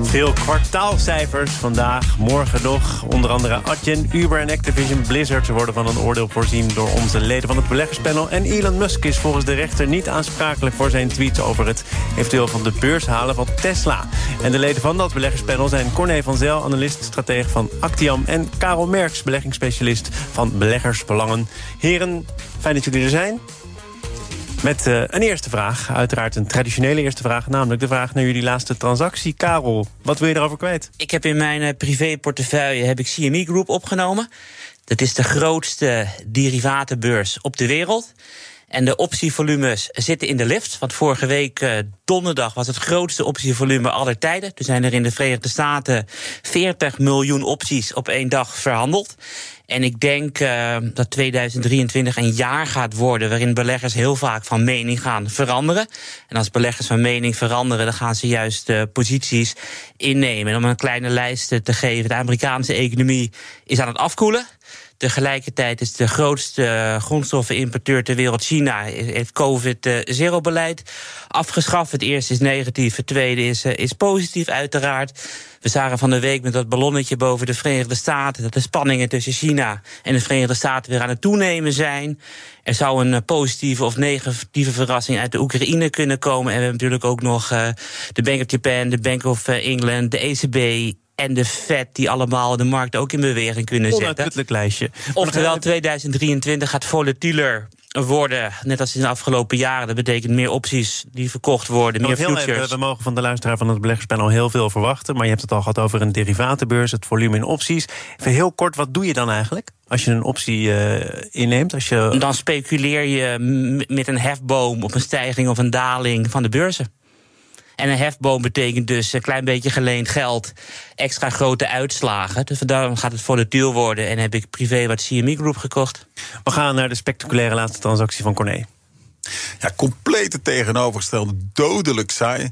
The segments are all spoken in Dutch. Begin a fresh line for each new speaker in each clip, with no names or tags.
Veel kwartaalcijfers vandaag, morgen nog. Onder andere Adyen, Uber en Activision Blizzard worden van een oordeel voorzien door onze leden van het beleggerspanel. En Elon Musk is volgens de rechter niet aansprakelijk voor zijn tweets over het eventueel van de beurs halen van Tesla. En de leden van dat beleggerspanel zijn Corné van Zel, analist stratege van Actiam, en Karel Merks, beleggingsspecialist van Beleggersbelangen. Heren, fijn dat jullie er zijn. Met uh, een eerste vraag, uiteraard een traditionele eerste vraag... namelijk de vraag naar jullie laatste transactie. Karel, wat wil je erover kwijt?
Ik heb in mijn uh, privéportefeuille heb ik CME Group opgenomen. Dat is de grootste derivatenbeurs op de wereld. En de optievolumes zitten in de lift. Want vorige week uh, donderdag was het grootste optievolume aller tijden. Er zijn er in de Verenigde Staten 40 miljoen opties op één dag verhandeld. En ik denk uh, dat 2023 een jaar gaat worden waarin beleggers heel vaak van mening gaan veranderen. En als beleggers van mening veranderen, dan gaan ze juist posities innemen. En om een kleine lijst te geven, de Amerikaanse economie is aan het afkoelen. Tegelijkertijd is de grootste grondstoffenimporteur ter wereld, China, heeft COVID-zero-beleid afgeschaft. Het eerste is negatief, het tweede is, is positief, uiteraard. We zagen van de week met dat ballonnetje boven de Verenigde Staten dat de spanningen tussen China en de Verenigde Staten weer aan het toenemen zijn. Er zou een positieve of negatieve verrassing uit de Oekraïne kunnen komen. En we hebben natuurlijk ook nog de Bank of Japan, de Bank of England, de ECB en de Fed die allemaal de markt ook in beweging kunnen zetten.
Lijstje.
Oftewel 2023 gaat volatieler worden, net als in de afgelopen jaren. Dat betekent meer opties die verkocht worden, meer futures.
even, we mogen van de luisteraar van het beleggerspanel heel veel verwachten. Maar je hebt het al gehad over een derivatenbeurs, het volume in opties. Even heel kort, wat doe je dan eigenlijk? Als je een optie uh, inneemt? Als je...
Dan speculeer je met een hefboom op een stijging of een daling van de beurzen. En een hefboom betekent dus een klein beetje geleend geld, extra grote uitslagen. Dus daarom gaat het volatiel worden en heb ik privé wat CME Group gekocht.
We gaan naar de spectaculaire laatste transactie van Corné.
Ja, complete tegenovergestelde, dodelijk saai.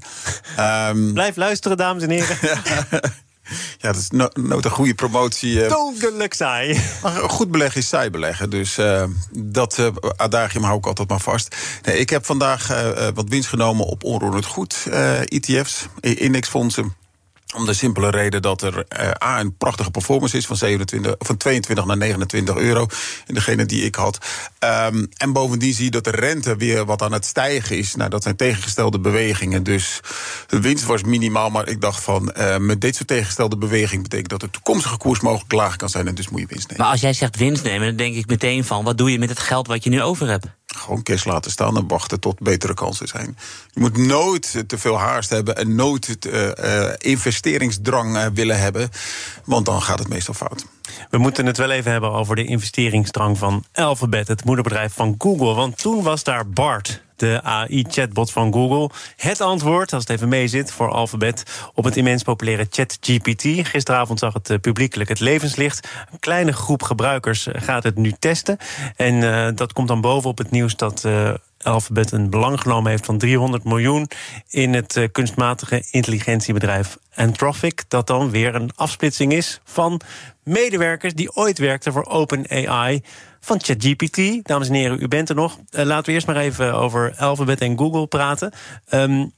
um...
Blijf luisteren, dames en heren.
Ja, dat is no nooit een goede promotie.
Dodelijk saai.
Maar goed beleggen is saai beleggen. Dus uh, dat uh, adagium hou ik altijd maar vast. Nee, ik heb vandaag uh, wat winst genomen op onroerend goed ETF's, indexfondsen. Om de simpele reden dat er uh, A, een prachtige performance is van, 27, van 22 naar 29 euro. In degene die ik had. Um, en bovendien zie je dat de rente weer wat aan het stijgen is. Nou, dat zijn tegengestelde bewegingen. Dus de winst was minimaal. Maar ik dacht van, uh, met dit soort tegengestelde beweging betekent dat de toekomstige koers mogelijk lager kan zijn. En dus moet je winst nemen.
Maar als jij zegt winst nemen, dan denk ik meteen van: wat doe je met het geld wat je nu over hebt?
Gewoon cash laten staan en wachten tot betere kansen zijn. Je moet nooit te veel haast hebben en nooit uh, uh, investeringsdrang uh, willen hebben. Want dan gaat het meestal fout.
We moeten het wel even hebben over de investeringsdrang van Alphabet, het moederbedrijf van Google. Want toen was daar Bart, de AI-chatbot van Google. Het antwoord, als het even mee zit, voor Alphabet op het immens populaire ChatGPT. Gisteravond zag het publiekelijk het levenslicht. Een kleine groep gebruikers gaat het nu testen. En uh, dat komt dan bovenop het nieuws dat. Uh, Alphabet een belang genomen heeft van 300 miljoen in het kunstmatige intelligentiebedrijf Anthropic. Dat dan weer een afsplitsing is van medewerkers die ooit werkten voor OpenAI van ChatGPT. Dames en heren, u bent er nog. Uh, laten we eerst maar even over Alphabet en Google praten. Um,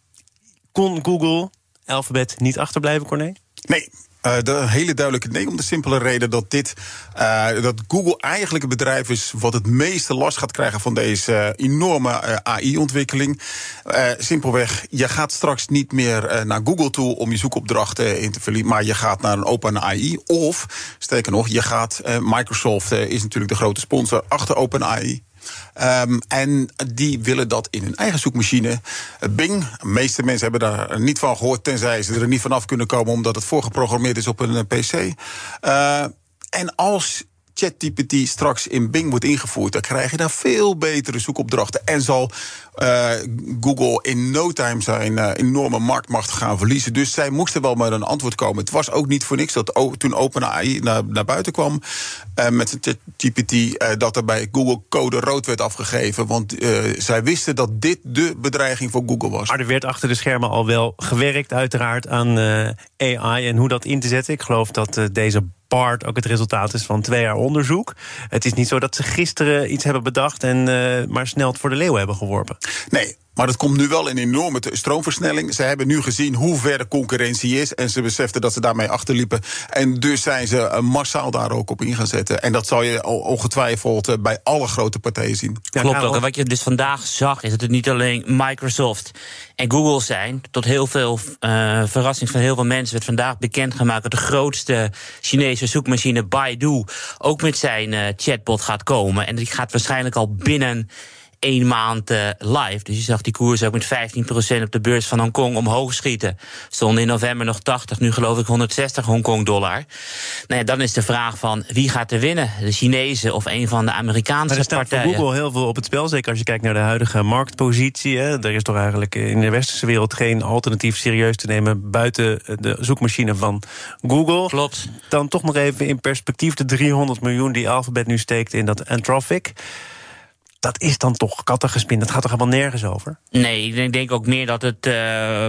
kon Google Alphabet niet achterblijven, Corné?
Nee, uh, de hele duidelijke nee, om de simpele reden dat dit uh, dat Google eigenlijk het bedrijf is wat het meeste last gaat krijgen van deze uh, enorme AI-ontwikkeling. simpelweg, je gaat straks niet meer naar Google toe om je zoekopdrachten in te vullen, maar je gaat naar een OpenAI. Of, sterker nog, je gaat. Microsoft is natuurlijk de grote sponsor achter OpenAI. Um, en die willen dat in hun eigen zoekmachine. Bing, de meeste mensen hebben daar niet van gehoord, tenzij ze er niet vanaf kunnen komen, omdat het voorgeprogrammeerd is op een PC. Uh, en als ChatGPT straks in Bing wordt ingevoerd, dan krijg je daar veel betere zoekopdrachten. En zal uh, Google in no time zijn uh, enorme marktmacht gaan verliezen. Dus zij moesten wel met een antwoord komen. Het was ook niet voor niks dat toen OpenAI naar, naar buiten kwam uh, met zijn ChatGPT, dat er bij Google code rood werd afgegeven. Want zij wisten dat dit de bedreiging voor Google was.
Maar er werd achter de schermen al wel gewerkt, uiteraard, aan AI en hoe dat in te zetten. Ik geloof dat deze BART ook het resultaat is van twee jaar onderzoek. Het is niet zo dat ze gisteren iets hebben bedacht en maar snel het voor de leeuw hebben geworpen.
Nee, maar dat komt nu wel in enorme stroomversnelling. Ze hebben nu gezien hoe ver de concurrentie is. En ze beseften dat ze daarmee achterliepen. En dus zijn ze eh, massaal daar ook op in gaan zetten. En dat zal je ongetwijfeld eh, bij alle grote partijen zien.
Ja, Klopt ook. En wat je dus vandaag zag, is dat het niet alleen Microsoft en Google zijn. Tot heel veel uh, verrassing van heel veel mensen werd vandaag bekendgemaakt dat de grootste Chinese zoekmachine Baidu ook met zijn uh, chatbot gaat komen. En die gaat waarschijnlijk al binnen één maand uh, live. Dus je zag die koers ook met 15% op de beurs van Hongkong omhoog schieten. Stond in november nog 80, nu geloof ik 160 Hongkong dollar. Nou ja, dan is de vraag van wie gaat er winnen? De Chinezen of een van de Amerikaanse
maar er staat
partijen?
voor Google heel veel op het spel, zeker als je kijkt naar de huidige marktpositie. Hè. Er is toch eigenlijk in de westerse wereld geen alternatief serieus te nemen buiten de zoekmachine van Google.
Klopt.
Dan toch nog even in perspectief de 300 miljoen die Alphabet nu steekt in dat Anthropic dat is dan toch kattengespin. Dat gaat toch helemaal nergens over?
Nee, ik denk ook meer dat het uh,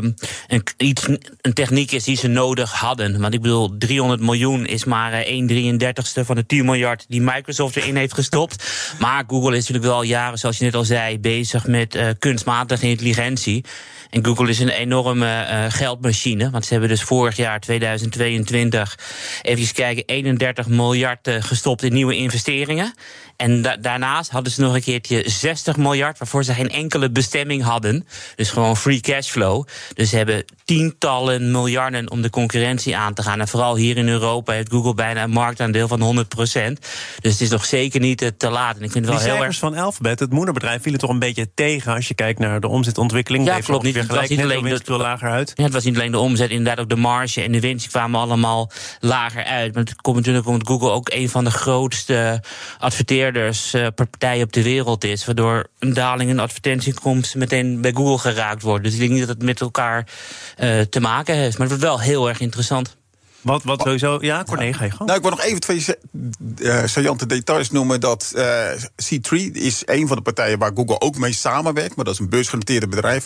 een, iets, een techniek is die ze nodig hadden. Want ik bedoel, 300 miljoen is maar 1 eh, 33ste van de 10 miljard die Microsoft erin heeft gestopt. Maar Google is natuurlijk wel al jaren, zoals je net al zei, bezig met uh, kunstmatige intelligentie. En Google is een enorme geldmachine. Want ze hebben dus vorig jaar, 2022, even kijken, 31 miljard gestopt in nieuwe investeringen. En da daarnaast hadden ze nog een keertje 60 miljard, waarvoor ze geen enkele bestemming hadden. Dus gewoon free cash flow. Dus ze hebben tientallen miljarden om de concurrentie aan te gaan. En vooral hier in Europa heeft Google bijna een marktaandeel van 100% Dus het is nog zeker niet te laat. En ik vind het wel heel erg.
van Alphabet, het moederbedrijf, vielen toch een beetje tegen als je kijkt naar de omzetontwikkeling.
Ja, klopt niet.
Gelijk,
het was niet alleen
de, lager uit.
Ja, het was niet alleen de omzet, inderdaad ook de marge en de winst kwamen allemaal lager uit. Maar het komt natuurlijk omdat Google ook een van de grootste adverteerders, uh, partijen op de wereld is. Waardoor een daling in advertentiekomsten meteen bij Google geraakt wordt. Dus ik denk niet dat het met elkaar uh, te maken heeft. Maar het wordt wel heel erg interessant.
Wat, wat sowieso. Ja, Corné, ga je
Nou, ik wil nog even twee uh, saillante details noemen. Dat uh, C3 is een van de partijen waar Google ook mee samenwerkt. Maar dat is een beursgenoteerde bedrijf.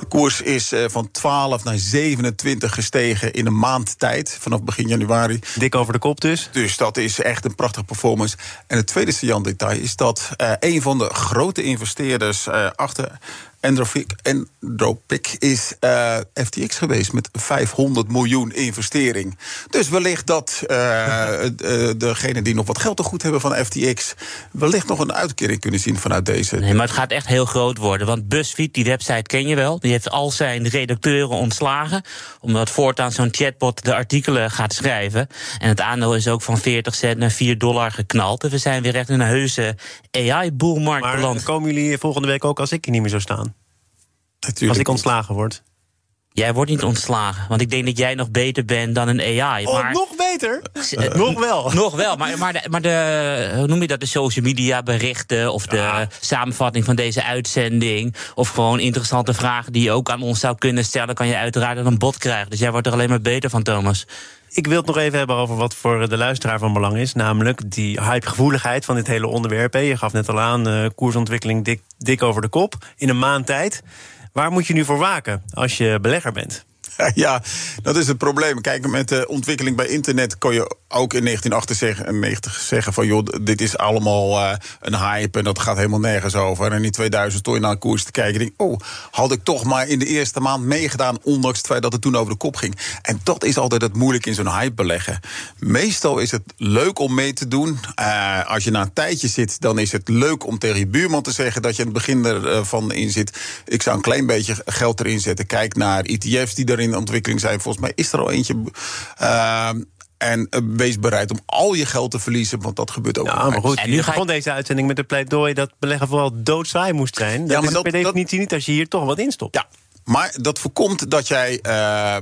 De koers is uh, van 12 naar 27 gestegen in een maand tijd. Vanaf begin januari.
Dik over de kop dus.
Dus dat is echt een prachtige performance. En het tweede saillante detail is dat een van de grote investeerders achter Andropic is uh, FTX geweest met 500 miljoen investering. Dus wellicht dat uh, degene die nog wat geld te goed hebben van FTX... wellicht nog een uitkering kunnen zien vanuit deze.
Nee, maar het gaat echt heel groot worden. Want BuzzFeed, die website ken je wel... die heeft al zijn redacteuren ontslagen... omdat voortaan zo'n chatbot de artikelen gaat schrijven. En het aandeel is ook van 40 cent naar 4 dollar geknald. Dus we zijn weer echt in een heuse AI-boelmarkt beland.
Maar komen jullie volgende week ook als ik hier niet meer zou staan? Als ik ontslagen word.
Jij wordt niet ontslagen, want ik denk dat jij nog beter bent dan een AI.
Oh, maar, nog beter? Uh, nog wel.
Nog wel, maar, maar, de, maar de, hoe noem je dat, de social media berichten... of de samenvatting van deze uitzending... of gewoon interessante vragen die je ook aan ons zou kunnen stellen... kan je uiteraard een bot krijgen. Dus jij wordt er alleen maar beter van, Thomas.
Ik wil het nog even hebben over wat voor de luisteraar van belang is. Namelijk die hypegevoeligheid van dit hele onderwerp. Je gaf net al aan, uh, koersontwikkeling dik, dik over de kop. In een maand tijd. Waar moet je nu voor waken als je belegger bent?
Ja, dat is het probleem. Kijk, met de ontwikkeling bij internet kon je ook in 1998 zeggen van... joh, dit is allemaal uh, een hype en dat gaat helemaal nergens over. En in 2000 stond je naar een koers te kijken en denk... oh, had ik toch maar in de eerste maand meegedaan... ondanks het feit dat het toen over de kop ging. En dat is altijd het moeilijk in zo'n hype beleggen. Meestal is het leuk om mee te doen. Uh, als je na een tijdje zit, dan is het leuk om tegen je buurman te zeggen... dat je aan het begin ervan in zit. Ik zou een klein beetje geld erin zetten. Kijk naar ETF's die erin in ontwikkeling zijn. Volgens mij is er al eentje. Uh, en uh, wees bereid om al je geld te verliezen, want dat gebeurt ook.
Ja, maar goed, en nu begon ik... deze uitzending met de pleidooi dat beleggen vooral doodzaai moest zijn. Dat ja, maar is dat, per definitie dat... niet als je hier toch wat instopt.
Ja, Maar dat voorkomt dat jij, uh,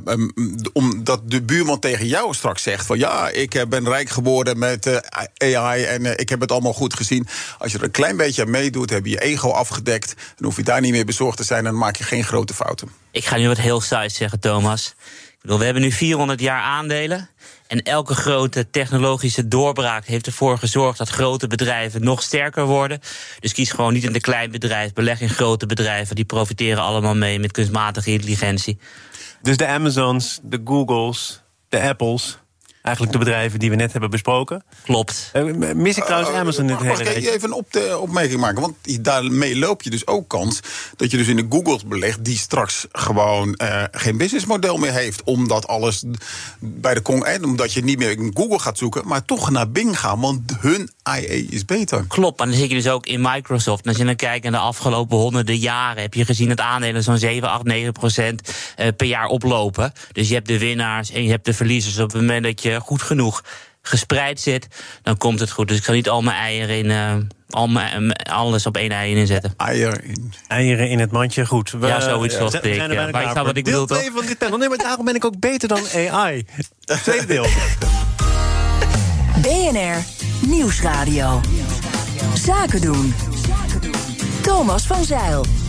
omdat de buurman tegen jou straks zegt: van ja, ik ben rijk geworden met uh, AI en ik heb het allemaal goed gezien. Als je er een klein beetje aan meedoet, heb je je ego afgedekt. Dan hoef je daar niet meer bezorgd te zijn en dan maak je geen grote fouten.
Ik ga nu wat heel saai zeggen, Thomas. Ik bedoel, we hebben nu 400 jaar aandelen. En elke grote technologische doorbraak heeft ervoor gezorgd dat grote bedrijven nog sterker worden. Dus kies gewoon niet in een klein bedrijf, beleg in grote bedrijven. Die profiteren allemaal mee met kunstmatige intelligentie.
Dus de Amazons, de Googles, de Apples. Eigenlijk de bedrijven die we net hebben besproken.
Klopt.
Uh, mis ik trouwens uh, Amazon dit hele
Mag ik even een op de opmerking maken? Want daarmee loop je dus ook kans dat je dus in de Googles belegt... die straks gewoon uh, geen businessmodel meer heeft. Omdat alles bij de Kong... en omdat je niet meer in Google gaat zoeken... maar toch naar Bing gaan, want hun IA is beter.
Klopt, en dan zit je dus ook in Microsoft. En als je dan kijkt naar de afgelopen honderden jaren... heb je gezien dat aandelen zo'n 7, 8, 9 procent per jaar oplopen. Dus je hebt de winnaars en je hebt de verliezers. Op het moment dat je goed genoeg gespreid zit, dan komt het goed. Dus ik zal niet al mijn eieren in. Uh, al mijn, alles op één ei inzetten.
Eieren in.
Eieren in het mandje, goed.
We, ja, zoiets zoals ik. Ja, maar je wat ik bedoel, toch?
van dit panel. Nee, maar daarom ben ik ook beter dan AI. Tweede deel.
BNR Nieuwsradio. Zaken doen. Thomas van Zeil.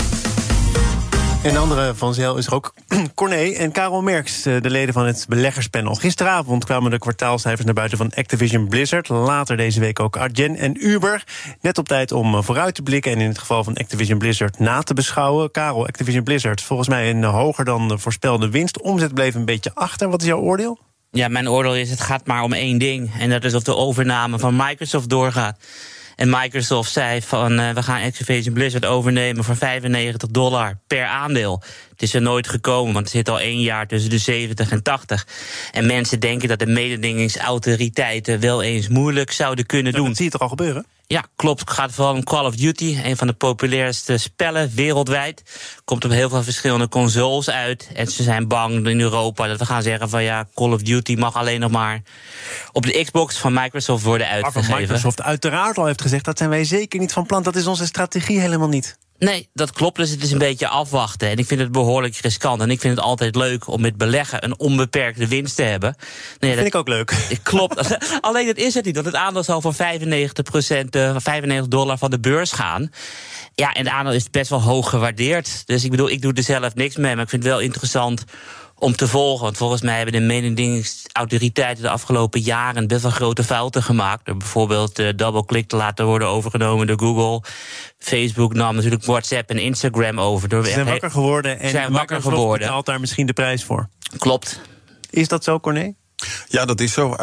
En andere van Zel is er ook Corné en Karel Merks, eh, de leden van het beleggerspanel. Gisteravond kwamen de kwartaalcijfers naar buiten van Activision Blizzard. Later deze week ook Argen en Uber. Net op tijd om eh, vooruit te blikken en in het geval van Activision Blizzard na te beschouwen. Karel, Activision Blizzard, volgens mij een hoger dan de voorspelde winst. Omzet bleef een beetje achter. Wat is jouw oordeel?
Ja, mijn oordeel is: het gaat maar om één ding. En dat is of de overname van Microsoft doorgaat. En Microsoft zei van uh, we gaan Activision Blizzard overnemen voor 95 dollar per aandeel. Het is er nooit gekomen, want het zit al één jaar tussen de 70 en 80. En mensen denken dat de mededingingsautoriteiten wel eens moeilijk zouden kunnen doen. Dat
zie je toch al gebeuren?
Ja, klopt. Het gaat vooral om Call of Duty, een van de populairste spellen wereldwijd. Komt op heel veel verschillende consoles uit. En ze zijn bang in Europa dat we gaan zeggen van ja, Call of Duty mag alleen nog maar op de Xbox van Microsoft worden uitgegeven.
Microsoft uiteraard al heeft gezegd, dat zijn wij zeker niet van plan. Dat is onze strategie helemaal niet.
Nee, dat klopt. Dus het is een beetje afwachten. En ik vind het behoorlijk riskant. En ik vind het altijd leuk om met beleggen een onbeperkte winst te hebben.
Nee, dat vind ik ook leuk.
Klopt. Alleen dat is het niet. Want het aandeel zal voor 95%, 95 dollar van de beurs gaan. Ja, en het aandeel is best wel hoog gewaardeerd. Dus ik bedoel, ik doe er zelf niks mee. Maar ik vind het wel interessant om te volgen. Want volgens mij hebben de mededingingsautoriteiten de afgelopen jaren best wel grote fouten gemaakt. Door bijvoorbeeld uh, double-click te laten worden overgenomen door Google. Facebook nam natuurlijk WhatsApp en Instagram over. Door
Ze zijn wakker geworden en zijn wakker geworden. betaalt daar misschien de prijs voor.
Klopt.
Is dat zo, Corné?
Ja, dat is zo. Uh,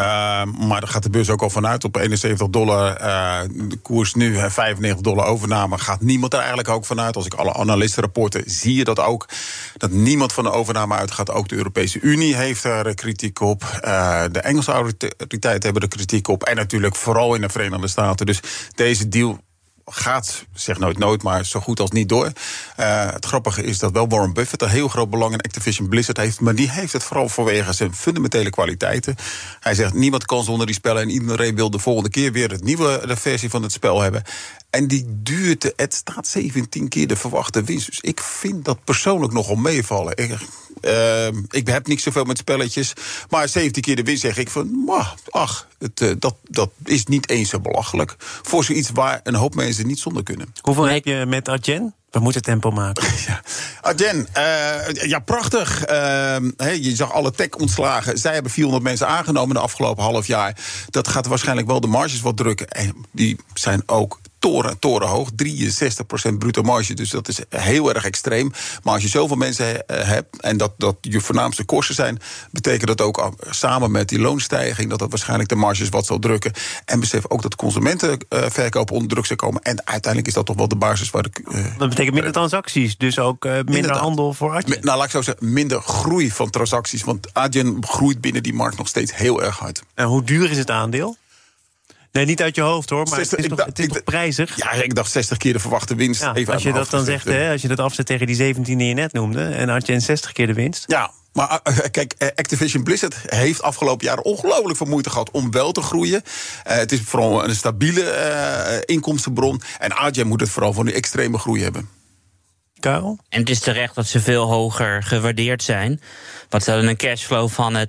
maar daar gaat de beurs ook al vanuit. Op 71 dollar, uh, de koers nu, 95 dollar overname. Gaat niemand er eigenlijk ook vanuit. Als ik alle analistenrapporten zie je dat ook. Dat niemand van de overname uitgaat. Ook de Europese Unie heeft er kritiek op. De Engelse autoriteiten hebben er kritiek op. En natuurlijk vooral in de Verenigde Staten. Dus deze deal gaat, zeg nooit nooit, maar zo goed als niet door. Uh, het grappige is dat wel Warren Buffett een heel groot belang in Activision Blizzard heeft. Maar die heeft het vooral vanwege zijn fundamentele kwaliteiten. Hij zegt: niemand kan zonder die spellen. En iedereen wil de volgende keer weer het nieuwe de versie van het spel hebben. En die duurt, het staat 17 keer de verwachte winst. Dus ik vind dat persoonlijk nogal meevallen. Ik, uh, ik heb niet zoveel met spelletjes. Maar 17 keer de winst zeg ik van, ach, het, uh, dat, dat is niet eens zo belachelijk. Voor zoiets waar een hoop mensen niet zonder kunnen.
Hoeveel heb je met Arjen? We moeten tempo maken.
Ja. Arjen, uh, ja, prachtig. Uh, je zag alle tech ontslagen. Zij hebben 400 mensen aangenomen de afgelopen half jaar. Dat gaat waarschijnlijk wel de marges wat drukken. En die zijn ook toren, torenhoog. 63% bruto marge. Dus dat is heel erg extreem. Maar als je zoveel mensen eh, hebt en dat, dat je voornaamste kosten zijn, betekent dat ook samen met die loonstijging dat dat waarschijnlijk de marges wat zal drukken. En besef ook dat consumentenverkoop onder druk zal komen. En uiteindelijk is dat toch wel de basis waar de.
Uh, dat betekent minder transacties, dus ook uh, minder, handel voor Adyen.
Nou, laat ik zo zeggen, minder groei van transacties. Want Adyen groeit binnen die markt nog steeds heel erg hard.
En hoe duur is het aandeel? Nee, niet uit je hoofd hoor, maar 60, het is, toch, het is toch prijzig?
Ja, ik dacht 60 keer de verwachte winst.
Ja, even als je dat dan zegt, hè, als je dat afzet tegen die 17 die je net noemde... en had je een 60 keer de winst...
Ja, maar uh, kijk, Activision Blizzard heeft afgelopen jaren ongelooflijk veel moeite gehad om wel te groeien. Uh, het is vooral een stabiele uh, inkomstenbron. En AJ moet het vooral van die extreme groei hebben.
En het is terecht dat ze veel hoger gewaardeerd zijn. Want ze hadden een cashflow van 2,2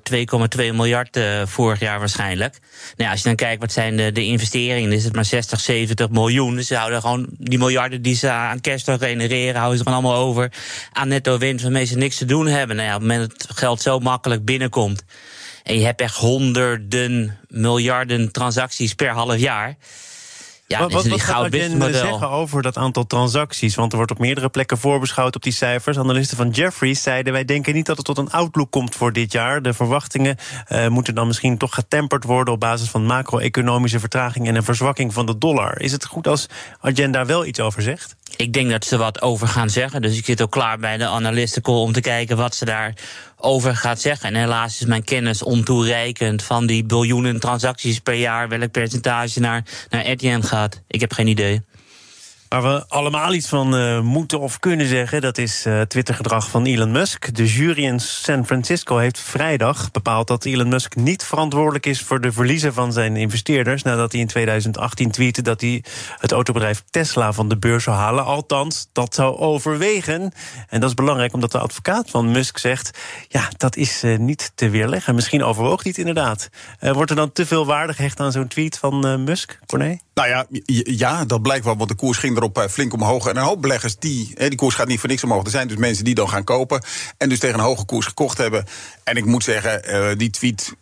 miljard vorig jaar waarschijnlijk. Nou ja, als je dan kijkt wat zijn de, de investeringen, is het maar 60, 70 miljoen. Dus ze houden gewoon die miljarden die ze aan cashflow genereren, houden ze gewoon allemaal over aan netto winst waarmee ze niks te doen hebben. Nou ja, op het moment dat het geld zo makkelijk binnenkomt. En je hebt echt honderden miljarden transacties per half jaar.
Ja, wat, wat, wat gaat zeggen over dat aantal transacties? Want er wordt op meerdere plekken voorbeschouwd op die cijfers. Analisten van Jeffries zeiden... wij denken niet dat het tot een outlook komt voor dit jaar. De verwachtingen uh, moeten dan misschien toch getemperd worden... op basis van macro-economische vertraging en een verzwakking van de dollar. Is het goed als Agenda wel iets over zegt?
Ik denk dat ze wat over gaan zeggen. Dus ik zit ook klaar bij de analistencall om te kijken wat ze daar over gaat zeggen. En helaas is mijn kennis ontoereikend van die biljoenen transacties per jaar. Welk percentage naar, naar Etienne gaat. Ik heb geen idee.
Waar we allemaal iets van uh, moeten of kunnen zeggen, dat is uh, Twittergedrag van Elon Musk. De jury in San Francisco heeft vrijdag bepaald dat Elon Musk niet verantwoordelijk is voor de verliezen van zijn investeerders. Nadat hij in 2018 tweette dat hij het autobedrijf Tesla van de beurs zou halen. Althans, dat zou overwegen. En dat is belangrijk omdat de advocaat van Musk zegt: ja, dat is uh, niet te weerleggen. Misschien overwoogt hij het inderdaad. wordt er dan te veel waarde gehecht aan zo'n tweet van Musk, Corné?
Nou ja, ja, dat blijkt wel, want de koers ging erop eh, flink omhoog. En een hoop beleggers, die, die koers gaat niet voor niks omhoog. Er zijn dus mensen die dan gaan kopen en dus tegen een hoge koers gekocht hebben. En ik moet zeggen, uh, die tweet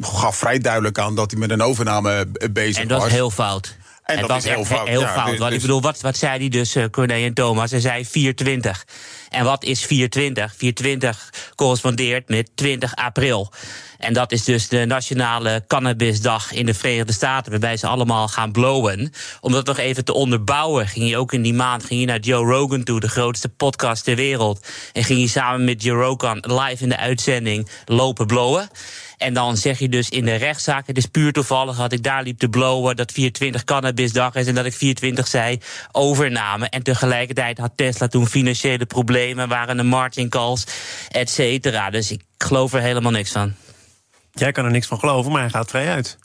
gaf vrij duidelijk aan dat hij met een overname eh, bezig was.
En dat
was.
is heel fout.
En
het
dat is heel fout.
Heel fout. Dus, ik bedoel, wat, wat zei hij dus, uh, Corné en Thomas? Hij zei 420. En wat is 420? 420 correspondeert met 20 april. En dat is dus de nationale cannabisdag in de Verenigde Staten, waarbij ze allemaal gaan blowen. Om dat nog even te onderbouwen, ging je ook in die maand ging je naar Joe Rogan toe, de grootste podcast ter wereld. En ging je samen met Joe Rogan live in de uitzending lopen blowen. En dan zeg je dus in de rechtszaak, het is puur toevallig dat ik daar liep te blowen, dat 24 cannabisdag is en dat ik 24 zei overname. En tegelijkertijd had Tesla toen financiële problemen, waren de margin calls, et cetera. Dus ik geloof er helemaal niks van.
Jij kan er niks van geloven, maar hij gaat vrij uit.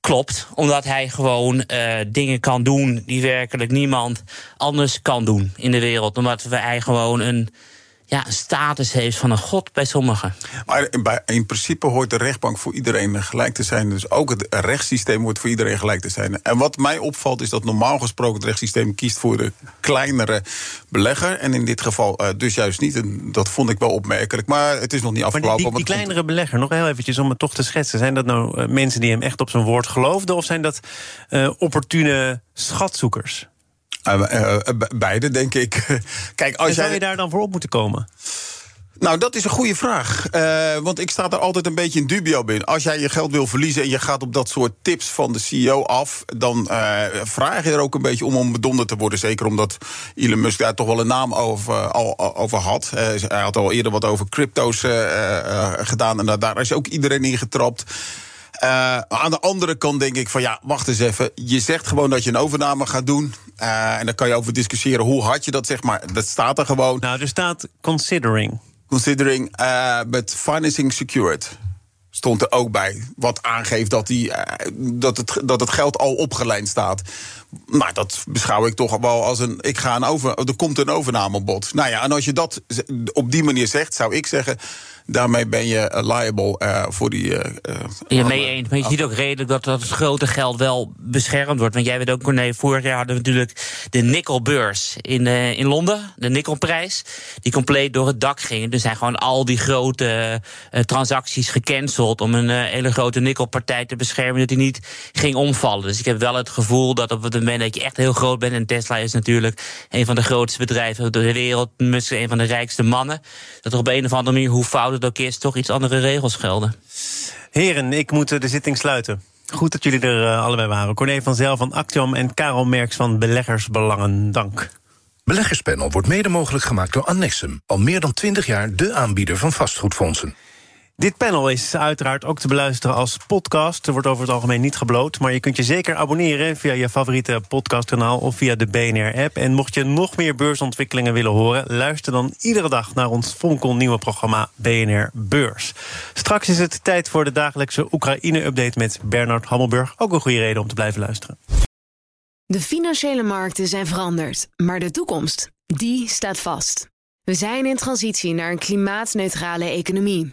Klopt, omdat hij gewoon uh, dingen kan doen die werkelijk niemand anders kan doen in de wereld. Omdat hij gewoon een ja, status heeft van een god bij sommigen.
Maar in principe hoort de rechtbank voor iedereen gelijk te zijn. Dus ook het rechtssysteem hoort voor iedereen gelijk te zijn. En wat mij opvalt is dat normaal gesproken het rechtssysteem kiest voor de kleinere belegger. En in dit geval uh, dus juist niet. En dat vond ik wel opmerkelijk. Maar het is nog niet afgelopen.
Maar die, die, die kleinere belegger, nog heel eventjes om het toch te schetsen. Zijn dat nou uh, mensen die hem echt op zijn woord geloofden? Of zijn dat uh, opportune schatzoekers?
Uh, beide, denk ik.
Kijk, als en zou jij... je daar dan voor op moeten komen?
Nou, dat is een goede vraag. Uh, want ik sta er altijd een beetje in dubio bij. Als jij je geld wil verliezen en je gaat op dat soort tips van de CEO af... dan uh, vraag je er ook een beetje om om bedonderd te worden. Zeker omdat Elon Musk daar toch wel een naam over, al, over had. Uh, hij had al eerder wat over crypto's gedaan en daar is ook iedereen in getrapt. Uh, aan de andere kant denk ik van ja, wacht eens even. Je zegt gewoon dat je een overname gaat doen. Uh, en dan kan je over discussiëren hoe hard je dat zegt, maar dat staat er gewoon.
Nou, er staat considering.
Considering uh, met financing secured stond er ook bij. Wat aangeeft dat, die, dat, het, dat het geld al opgeleid staat. Nou, dat beschouw ik toch wel als een. Ik ga een over, er komt een overnamebod. Nou ja, en als je dat op die manier zegt, zou ik zeggen daarmee ben je liable uh, voor die. Uh,
ja, mee eens. Maar je ziet ook redelijk dat, dat het grote geld wel beschermd wordt. Want jij weet ook, Corné, vorig jaar hadden we natuurlijk de nikkelbeurs in, uh, in Londen. De nikkelprijs. Die compleet door het dak ging. Er zijn gewoon al die grote transacties gecanceld. om een hele grote nikkelpartij te beschermen. dat die niet ging omvallen. Dus ik heb wel het gevoel dat op het moment dat je echt heel groot bent. en Tesla is natuurlijk een van de grootste bedrijven ter wereld. misschien een van de rijkste mannen. dat er op een of andere manier, hoe fout het ook is, toch iets andere regels gelden.
Heren, ik moet de zitting sluiten. Goed dat jullie er uh, allebei waren. Corné van Zel van Actium en Karel Merks van Beleggersbelangen. Dank.
Beleggerspanel wordt mede mogelijk gemaakt door Annexum. Al meer dan 20 jaar de aanbieder van vastgoedfondsen.
Dit panel is uiteraard ook te beluisteren als podcast. Er wordt over het algemeen niet gebloot. Maar je kunt je zeker abonneren via je favoriete podcastkanaal of via de BNR-app. En mocht je nog meer beursontwikkelingen willen horen, luister dan iedere dag naar ons Fonkel nieuwe programma BNR Beurs. Straks is het tijd voor de dagelijkse Oekraïne-update met Bernard Hammelburg. Ook een goede reden om te blijven luisteren.
De financiële markten zijn veranderd, maar de toekomst, die staat vast. We zijn in transitie naar een klimaatneutrale economie.